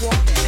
Walk.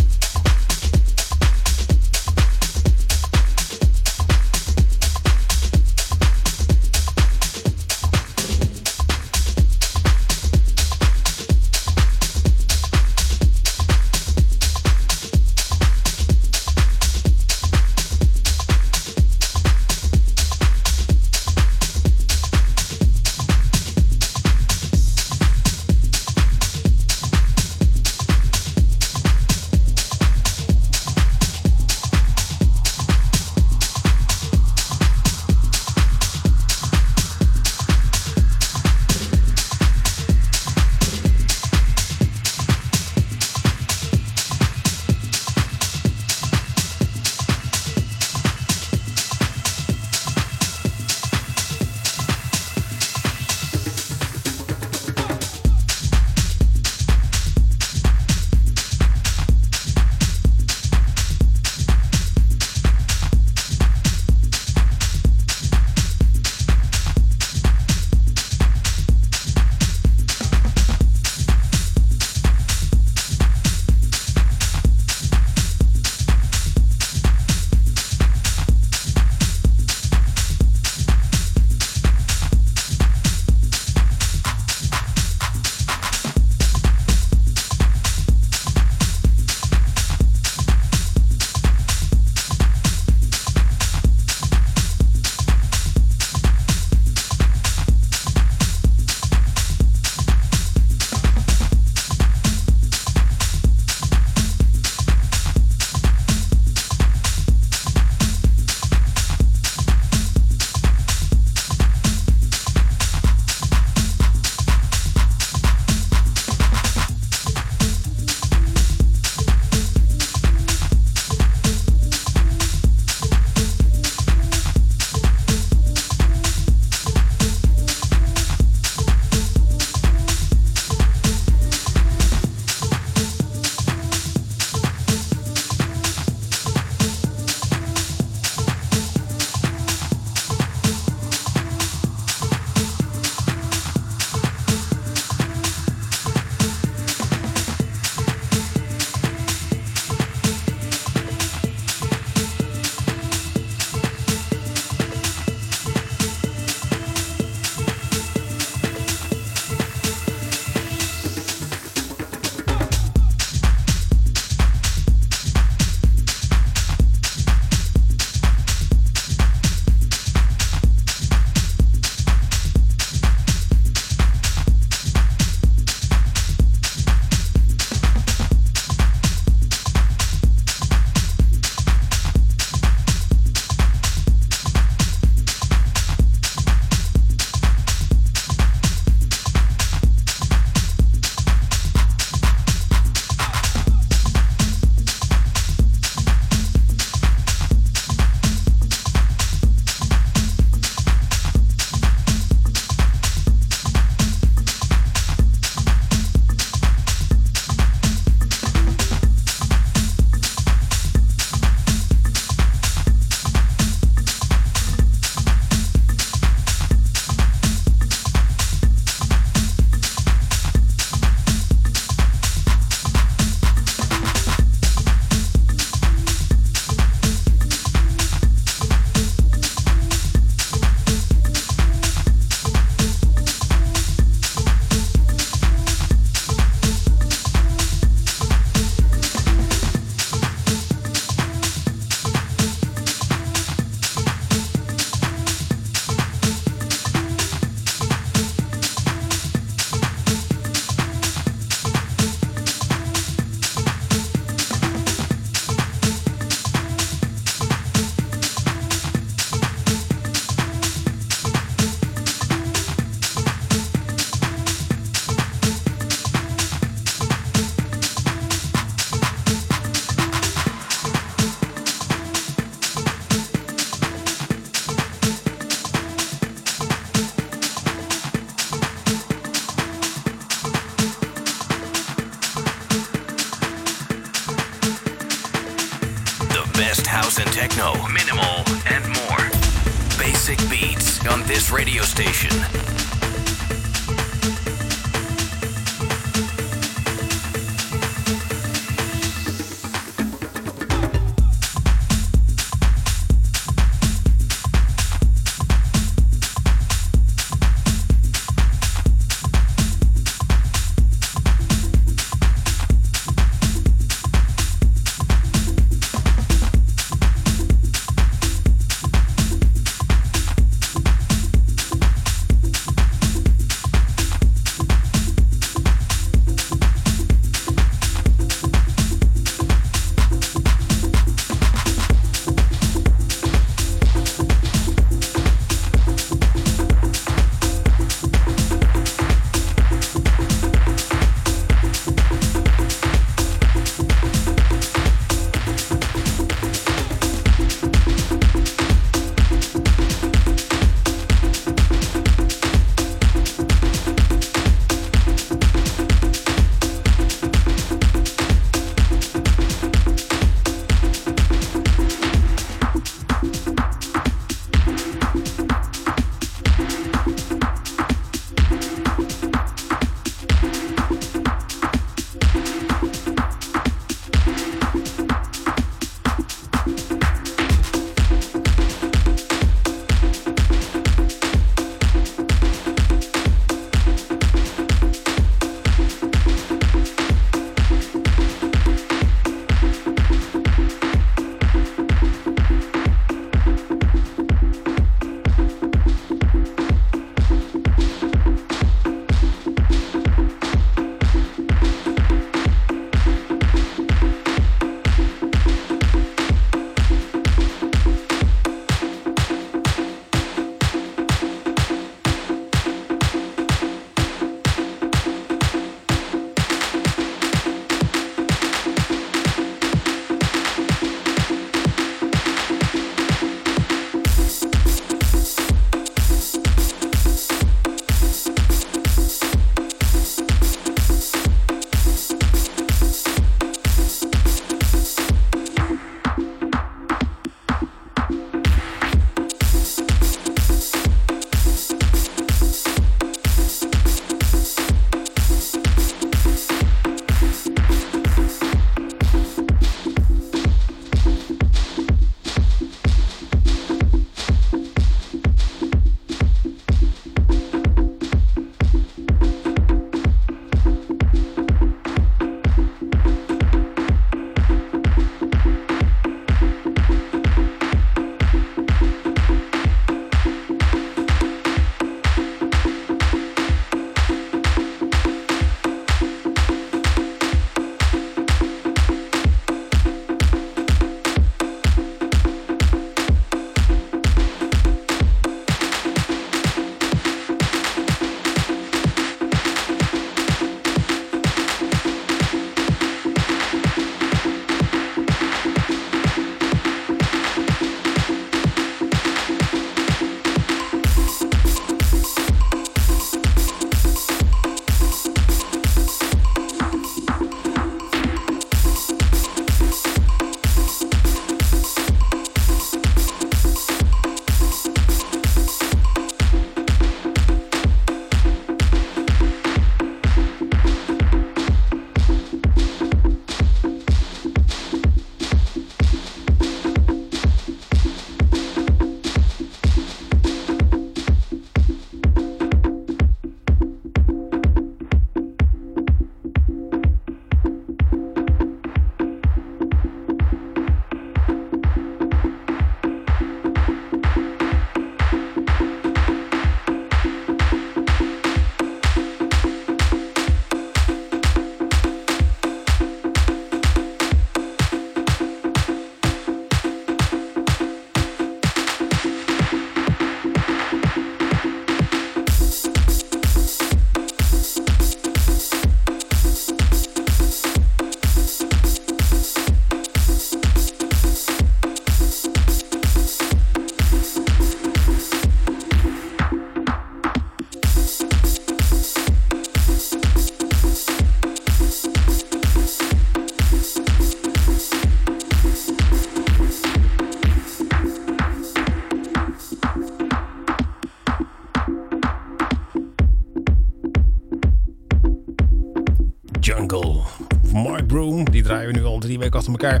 Weken achter elkaar.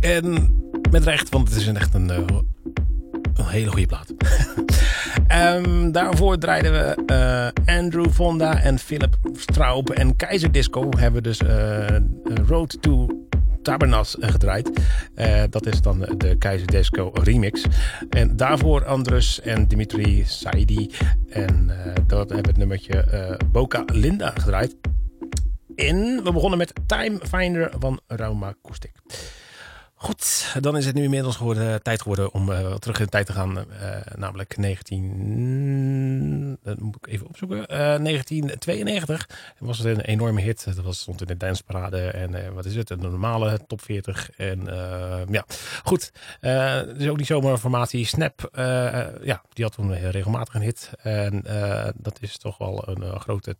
En met recht, want het is echt een, uh, een hele goede plaat. um, daarvoor draaiden we uh, Andrew Fonda en Philip Straub en Keizer Disco hebben dus uh, Road to Tabernas gedraaid. Dat is dan de Keizer Disco remix. En daarvoor Andrus en Dimitri Saidi. En dat hebben het nummertje uh, Boca Linda gedraaid. We begonnen met Time Finder van Rauma Acoustic. Goed, dan is het nu inmiddels geworden, tijd geworden om uh, terug in de tijd te gaan. Uh, namelijk 19... Dat moet ik even opzoeken. Uh, 1992 was het een enorme hit. Dat was, stond in de danceparade en wat is het? Een normale top 40. En ja, goed. is ook niet zomaar formatie. Snap, ja, die had toen regelmatig een hit. En dat is toch wel een grote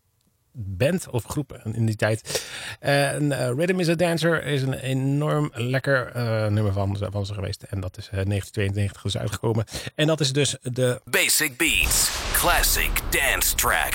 band of groep in die tijd. En uh, Rhythm is a Dancer is een enorm lekker uh, nummer van, van ze geweest. En dat is uh, 1992 dus uitgekomen. En dat is dus de Basic Beats Classic Dance Track.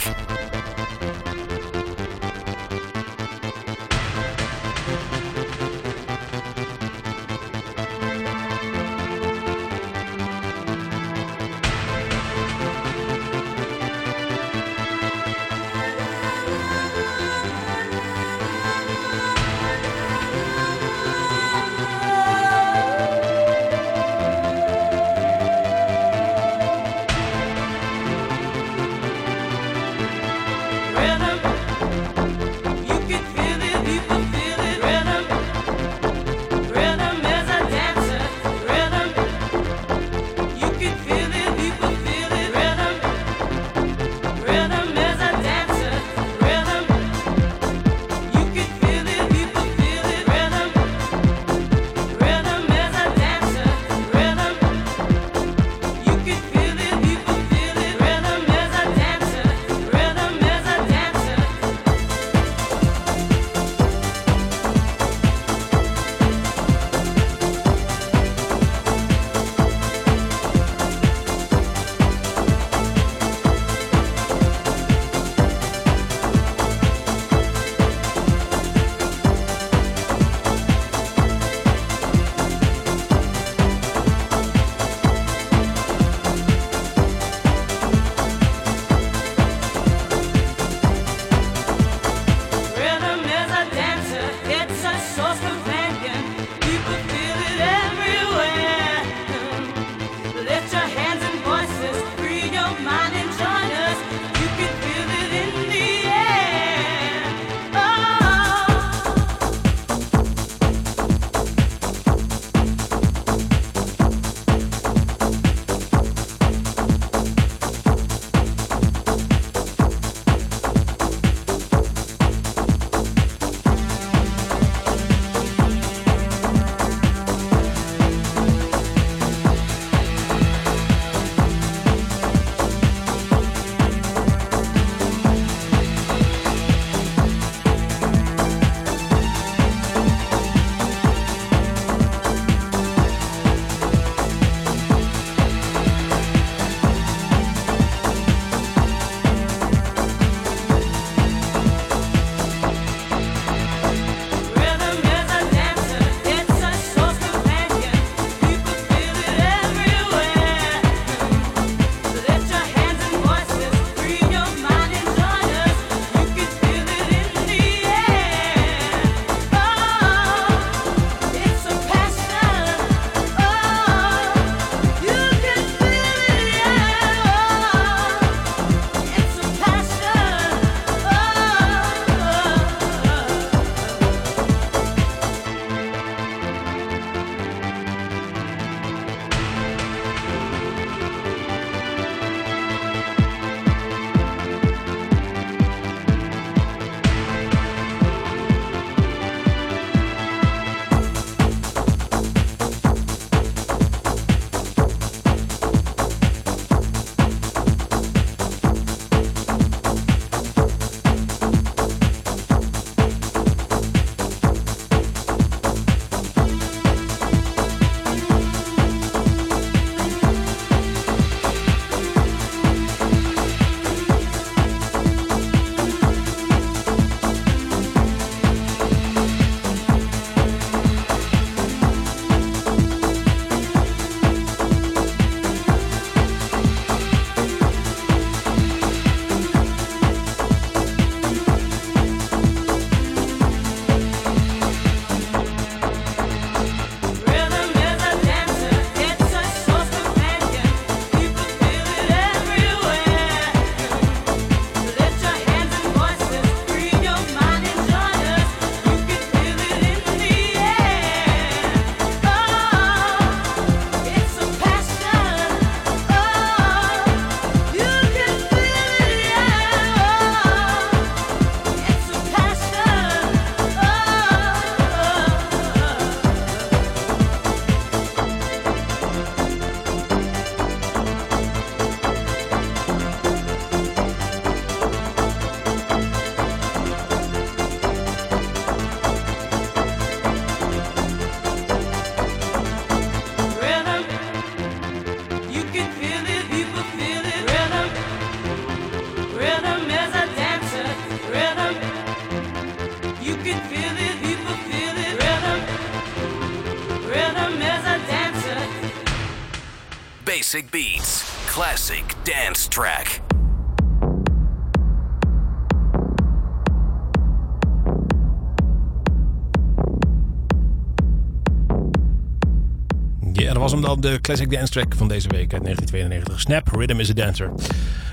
Dat dan, de classic dance track van deze week uit 1992. Snap, Rhythm is a Dancer.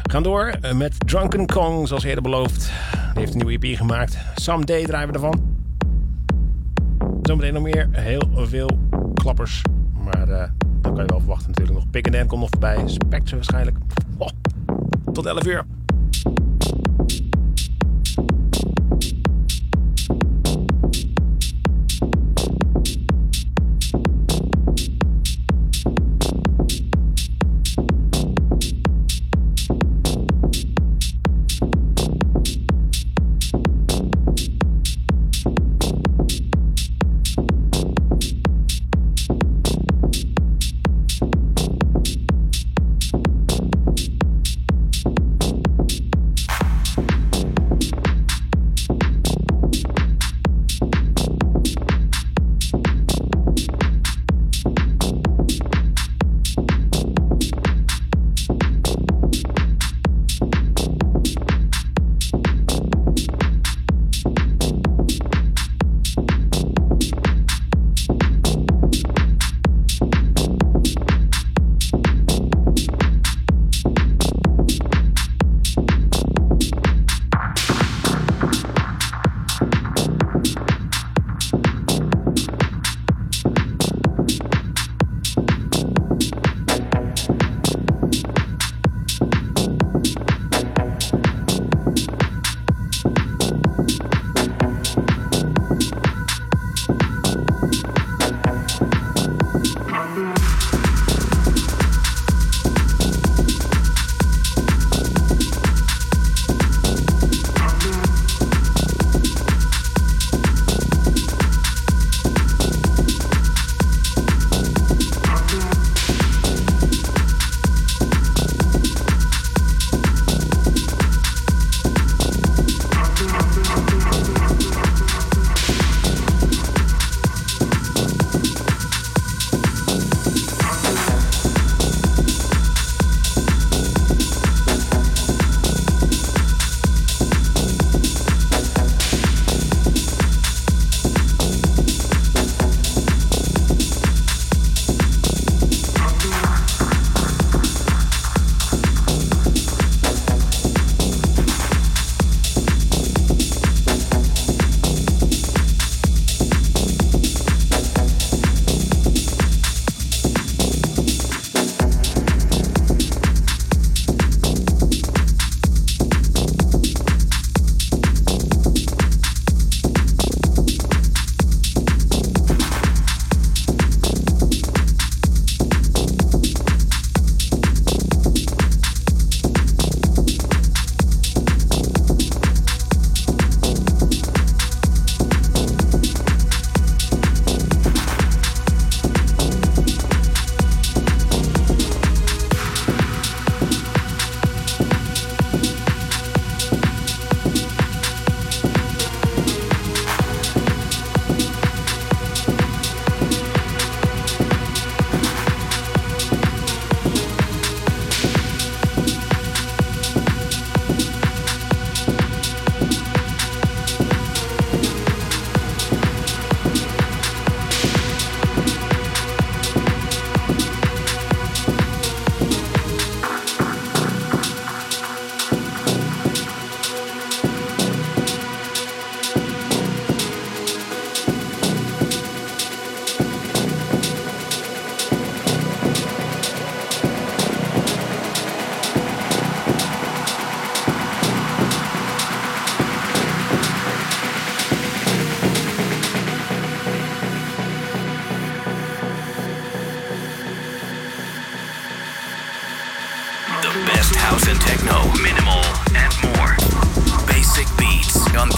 We gaan door eh, met Drunken Kong, zoals eerder beloofd. Die heeft een nieuwe EP gemaakt. Someday draaien we ervan. Zometeen nog meer, heel veel klappers. Maar uh, dan kan je wel verwachten natuurlijk nog. Pick and komt nog voorbij. Spectre waarschijnlijk. Tot 11 uur.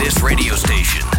this radio station.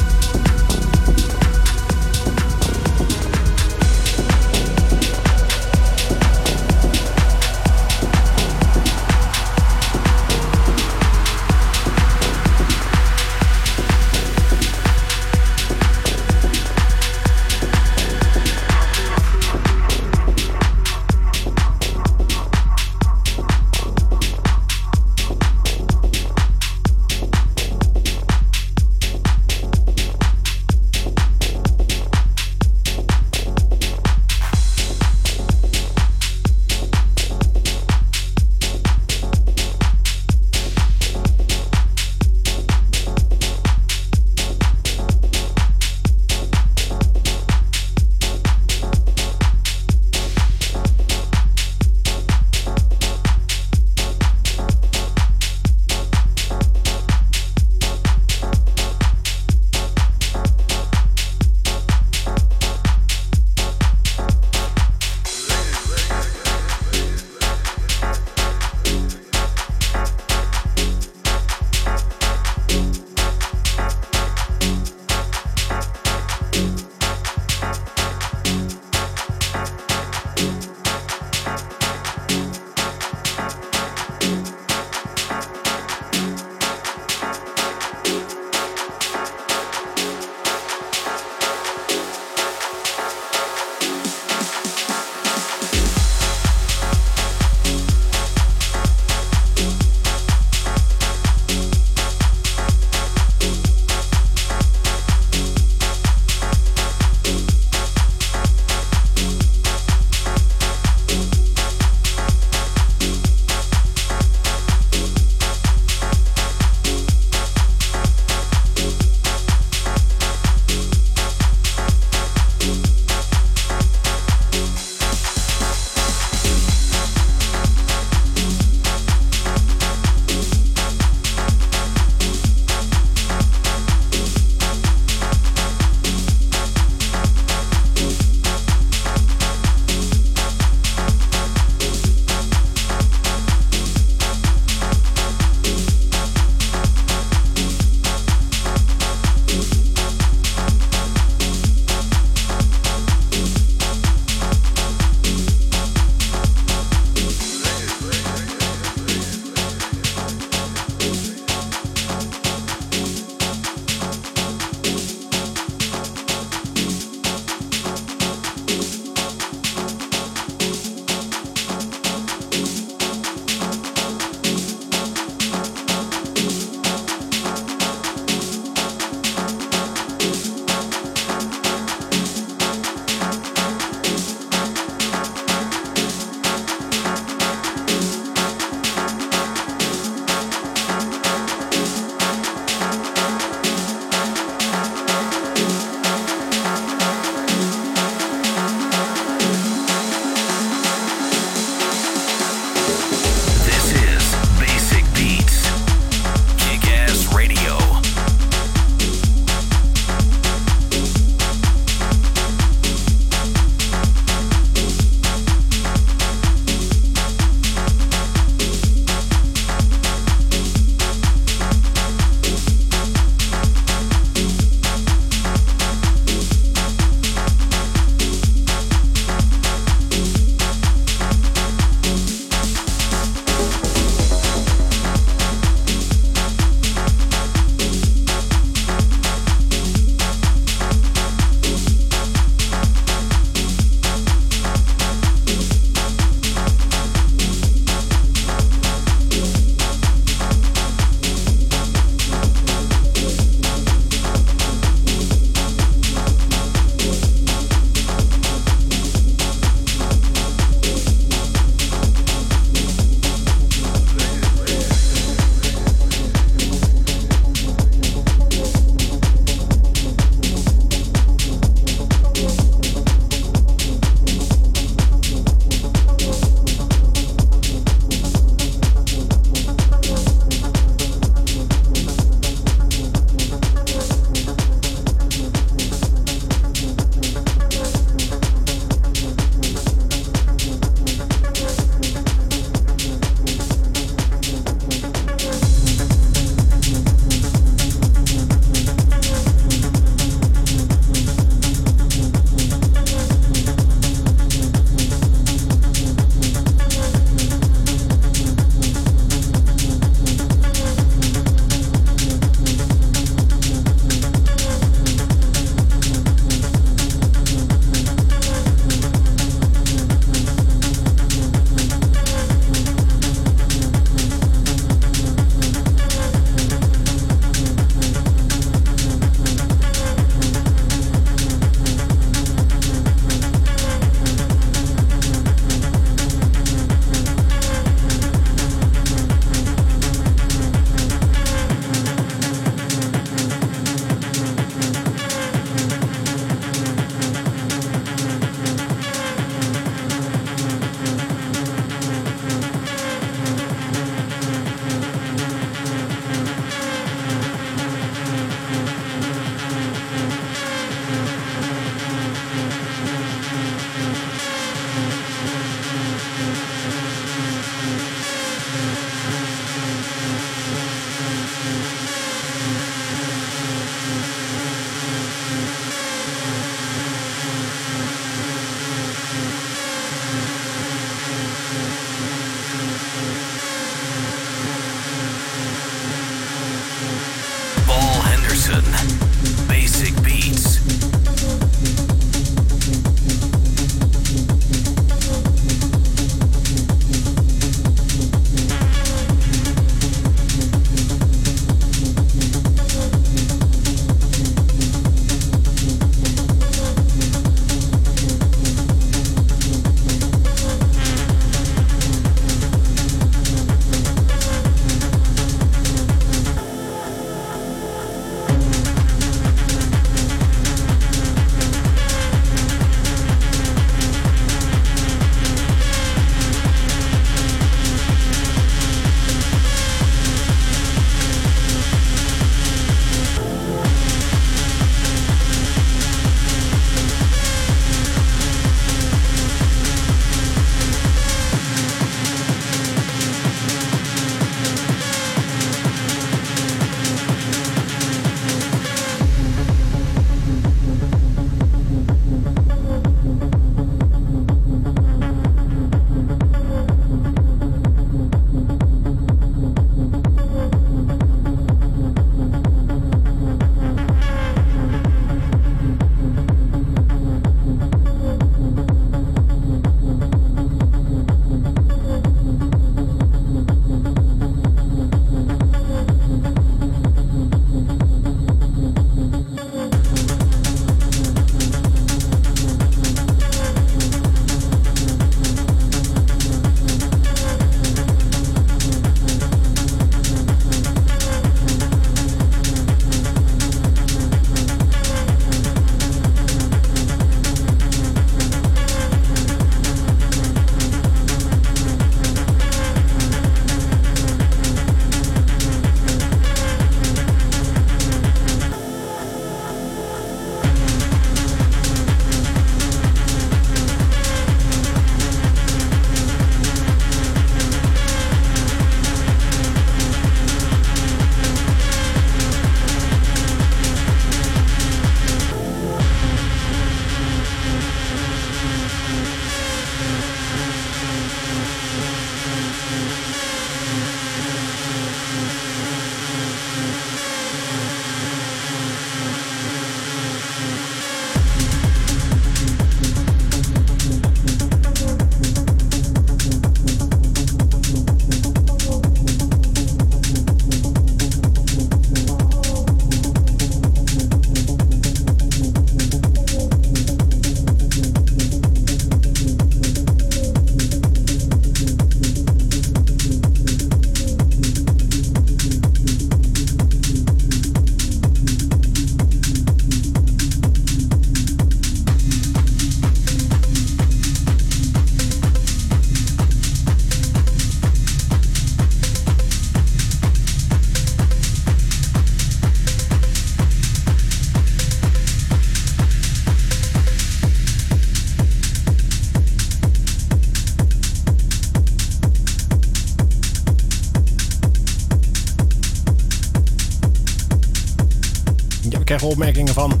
Opmerkingen van.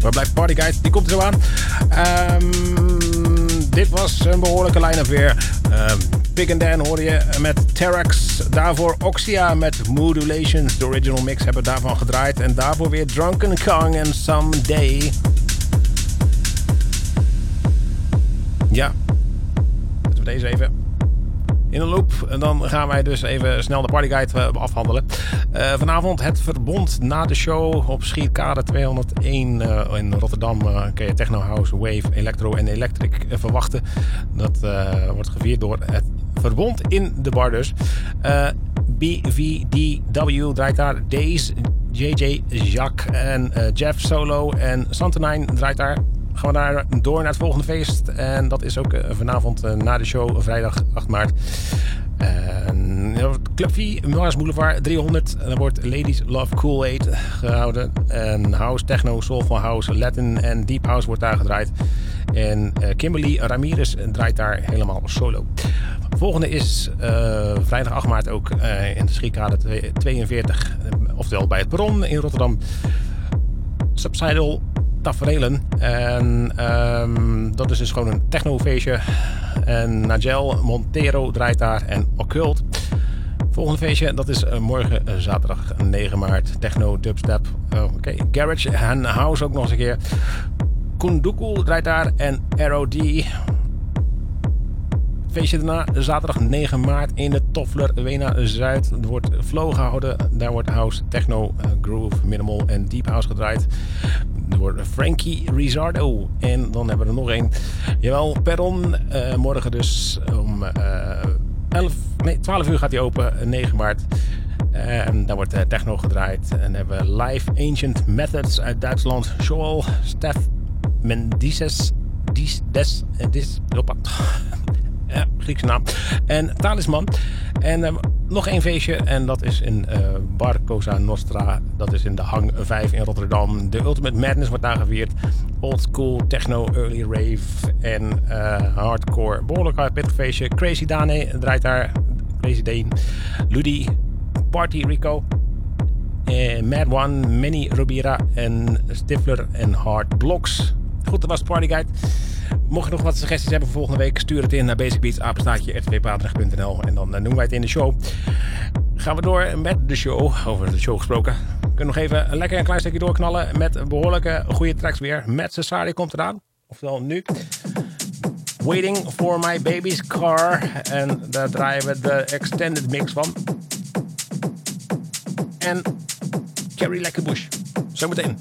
Waar blijft Partyguide? Die komt er zo aan. Ehm, dit was een behoorlijke line-up weer. Um, Big and Dan hoorde je met Terax. Daarvoor Oxia met Modulations. De original mix hebben daarvan gedraaid. En daarvoor weer Drunken Kong en Someday. Ja. Zetten we deze even in een loop. En dan gaan wij dus even snel de partyguide uh, afhandelen. Uh, vanavond het verbond na de show op Schierkade 201 uh, in Rotterdam. kun je techno, house, wave, electro en electric verwachten. Dat wordt gevierd door het verbond in de bar dus. BVDW draait daar Days, JJ Jacques en Jeff Solo en Santenijn draait daar gaan we daar door naar het volgende feest. En dat is ook uh, vanavond uh, na de show, vrijdag 8 maart. Club V, Mars Boulevard 300. En dan wordt Ladies Love Cool Aid gehouden. En House, Techno, Soulful House, Latin en Deep House wordt daar gedraaid. En Kimberly Ramirez draait daar helemaal solo. Volgende is vrijdag 8 maart ook in de Schiekade 42. oftewel bij het Perron in Rotterdam. Subsidal taferelen. En um, dat is dus gewoon een technofeestje. En Nigel Montero draait daar en Occult. Volgende feestje, dat is uh, morgen uh, zaterdag 9 maart. Techno, dubstep, uh, oké, garage en house ook nog eens een keer. Kundukul draait daar en ROD feestje daarna, zaterdag 9 maart in de Toffler Wena Zuid. Wordt flow gehouden. Daar wordt house, techno, uh, groove, minimal en deep house gedraaid. Wordt Frankie Rizzardo. En dan hebben we er nog één. Jawel, Perron. Uh, morgen dus om uh, 11, nee, 12 uur gaat hij open, 9 maart. En daar wordt techno gedraaid. En hebben we Live Ancient Methods uit Duitsland. Joel, Stef Mendices. Dis, des, dis, opa. Ja, Griekse naam. En Talisman. En uh, nog één feestje. En dat is in uh, Bar Cosa Nostra. Dat is in de Hang 5 in Rotterdam. De Ultimate Madness wordt daar gevierd. Old school, techno, early rave en uh, hardcore. Behoorlijk pittig feestje. Crazy Dane draait daar. Crazy Dane. Ludi. Party Rico. Mad One, Mini Rubira en Stifler en Hard Blocks. Goed, dat was Party Guide. Mocht je nog wat suggesties hebben voor volgende week, stuur het in naar basicbeats, rtvpaatrecht.nl en dan noemen wij het in de show. Gaan we door met de show. Over de show gesproken. We kunnen nog even een lekker een klein stukje doorknallen met behoorlijke goede tracks weer. Met Cesari komt eraan. Oftewel nu. Waiting for my baby's car. En daar draaien we de extended mix van. En Carrie Lekkerbush. Zometeen.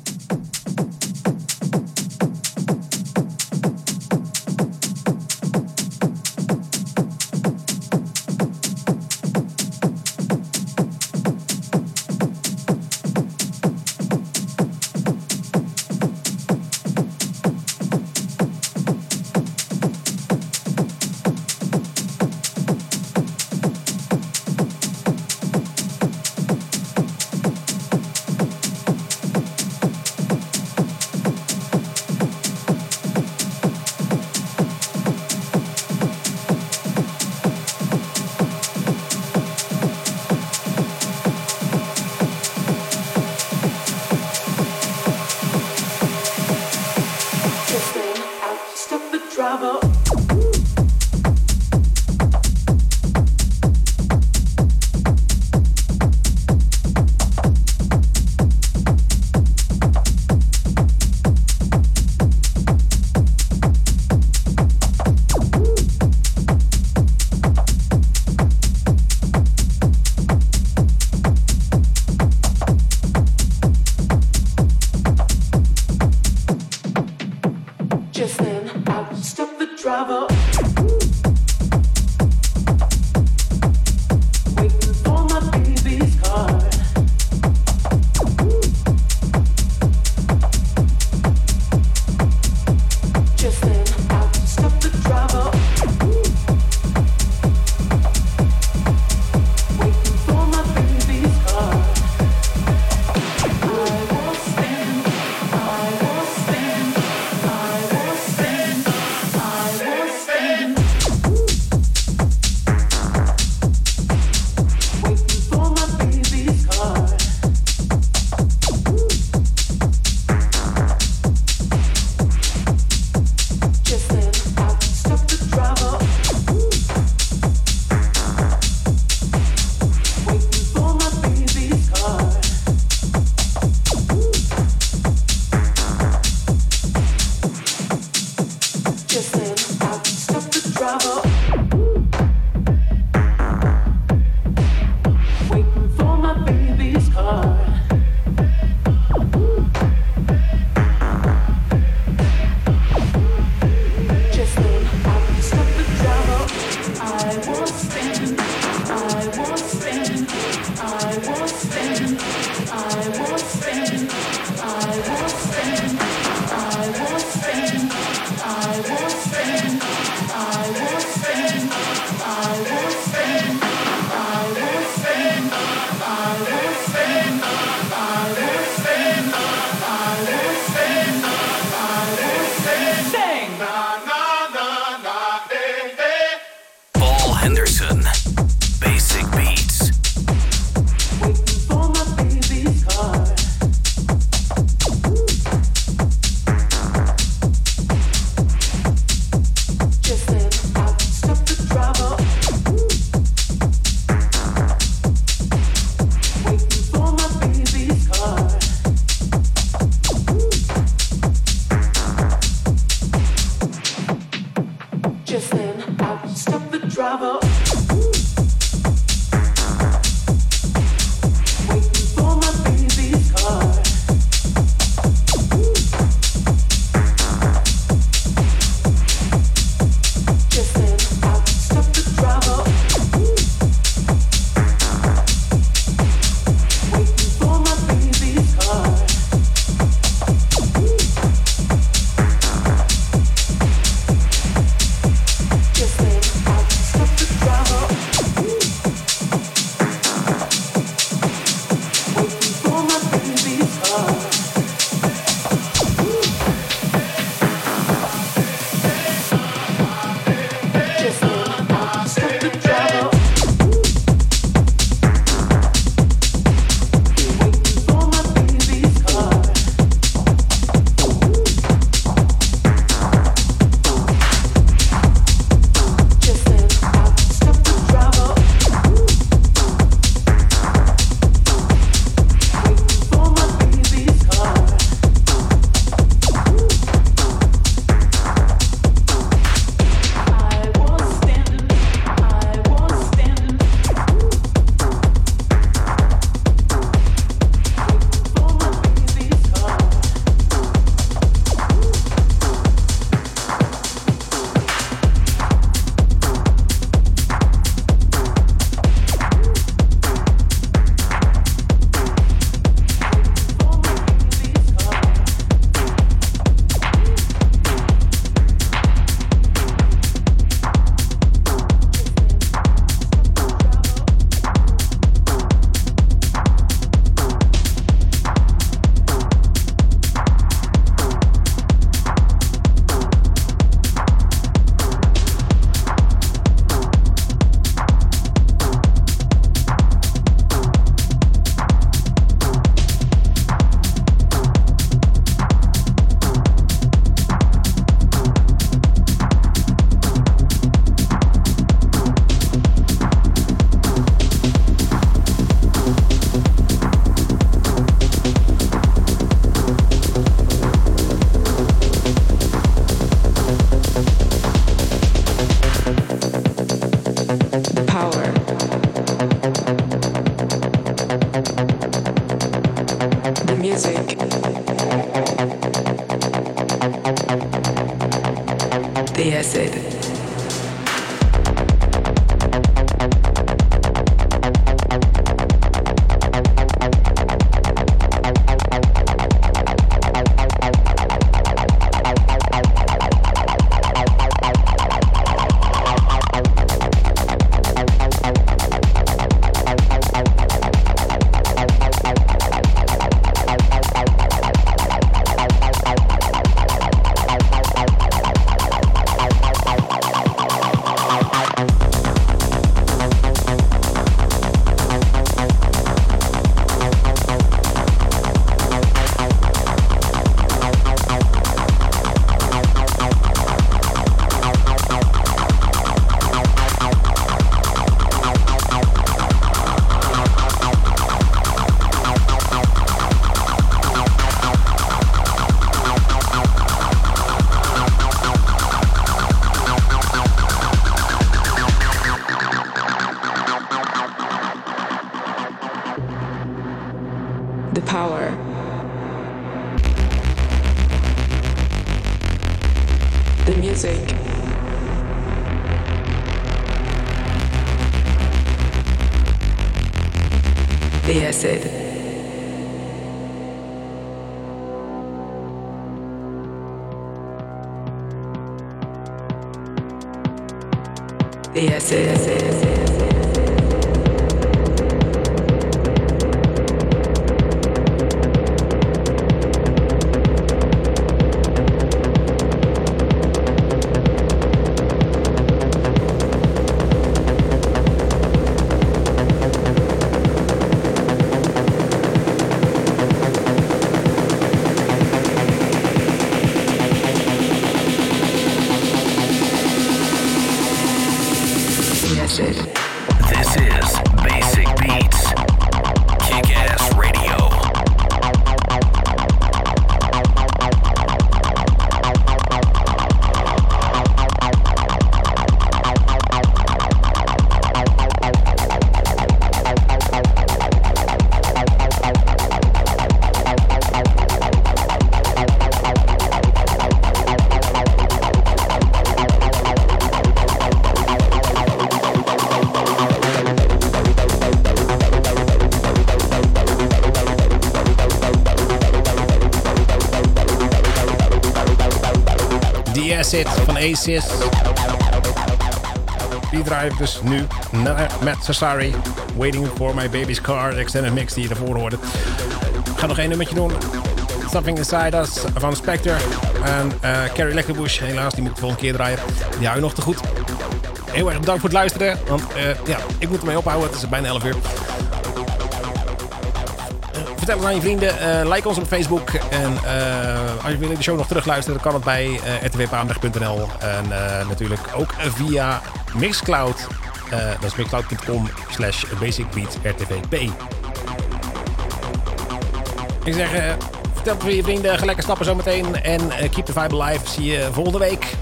The acid. Acid van Aces. Die draai ik dus nu naar Matt. Waiting for my baby's car. De extended mix die je daarvoor hoorde. Ik ga nog één nummertje doen. Something Inside Us van Spectre. En eh Carrie Leckerbush, helaas, die moet de volgende keer draaien. Die hou nog te goed. Heel erg bedankt voor het luisteren. Want eh, ja, ik moet ermee ophouden. Het is bijna 11 uur. Vertel het aan je vrienden. eh, like ons op Facebook. En eh, als je wil de show nog terugluisteren, dan kan het bij rtwpaandag.nl. En natuurlijk ook via Mixcloud. Dat is mixcloud.com slash basicbeatsrtvp. Ik zeg, vertel het aan je vrienden. Ga lekker stappen zometeen. En keep the vibe alive. Zie je volgende week.